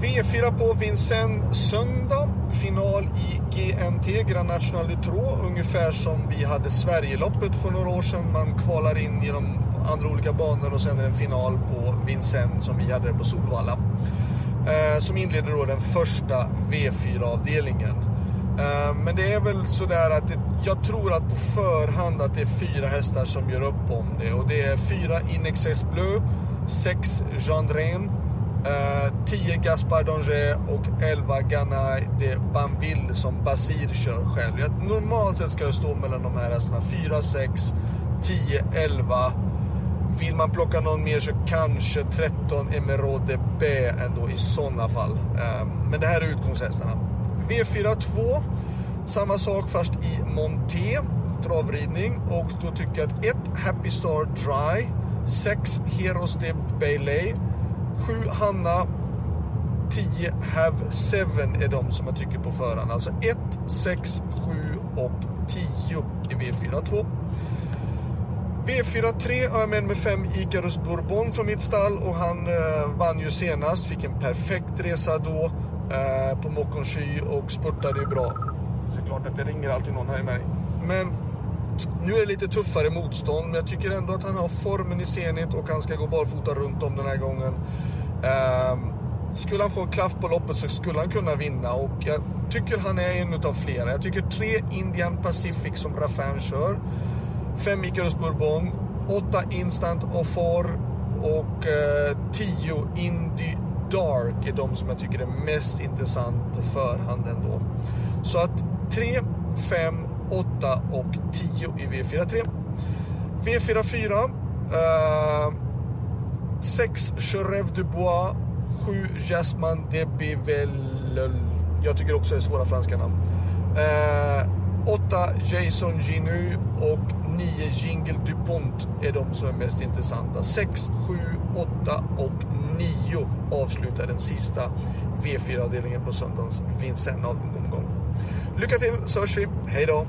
V4 på Vincennes söndag. Final i GNT, Grand National de Ungefär som vi hade Sverigeloppet för några år sedan. Man kvalar in genom andra olika banor och sen är det en final på Vincennes som vi hade det på Solvalla. Eh, som inleder då den första V4-avdelningen. Eh, men det är väl sådär att det, jag tror att på förhand att det är fyra hästar som gör upp om det. Och det är fyra Inexcess Bleu, sex Eh, 10 Gaspar Danger och 11 Ganai de Banville som Basir kör själv. Jag, normalt sett ska det stå mellan de här hästarna 4, 6, 10, 11. Vill man plocka någon mer så kanske 13 Emerode B ändå i sådana fall. Eh, men det här är utgångshästarna. V4 2, samma sak fast i Monté, travridning. Och då tycker jag att 1 Happy Star Dry, 6 Heroes de Bailey 7 Hanna, 10 Have 7 är de som jag tycker på förhand. Alltså 1, 6, 7 och 10 i V4 2. V4 3 har jag med mig 5 Icarus Bourbon från mitt stall och han eh, vann ju senast. Fick en perfekt resa då eh, på Mokonchy och spurtade ju bra. Så det är klart att det ringer alltid någon här i mig. Men nu är det lite tuffare motstånd, men jag tycker ändå att han har formen i Zenit och han ska gå barfota runt om den här gången. Um, skulle han få en klaff på loppet så skulle han kunna vinna och jag tycker han är en utav flera. Jag tycker tre Indian Pacific som Raffin kör, fem Icarus Bourbon, åtta Instant Offer och eh, tio Indy Dark är de som jag tycker är mest intressant på förhand ändå. Så att 3, 5 8 och 10 i V43. V44. Eh, 6 Cherev Dubois. 7 Jasmine Debevelle. Jag tycker också det är svåra franska namn. Eh, 8 Jason Ginu och 9 Jingle Dupont är de som är mest intressanta. 6, 7, 8 och 9 avslutar den sista V4-avdelningen på söndagens Vincennes-omgång. Lycka till så hörs vi. Hej då!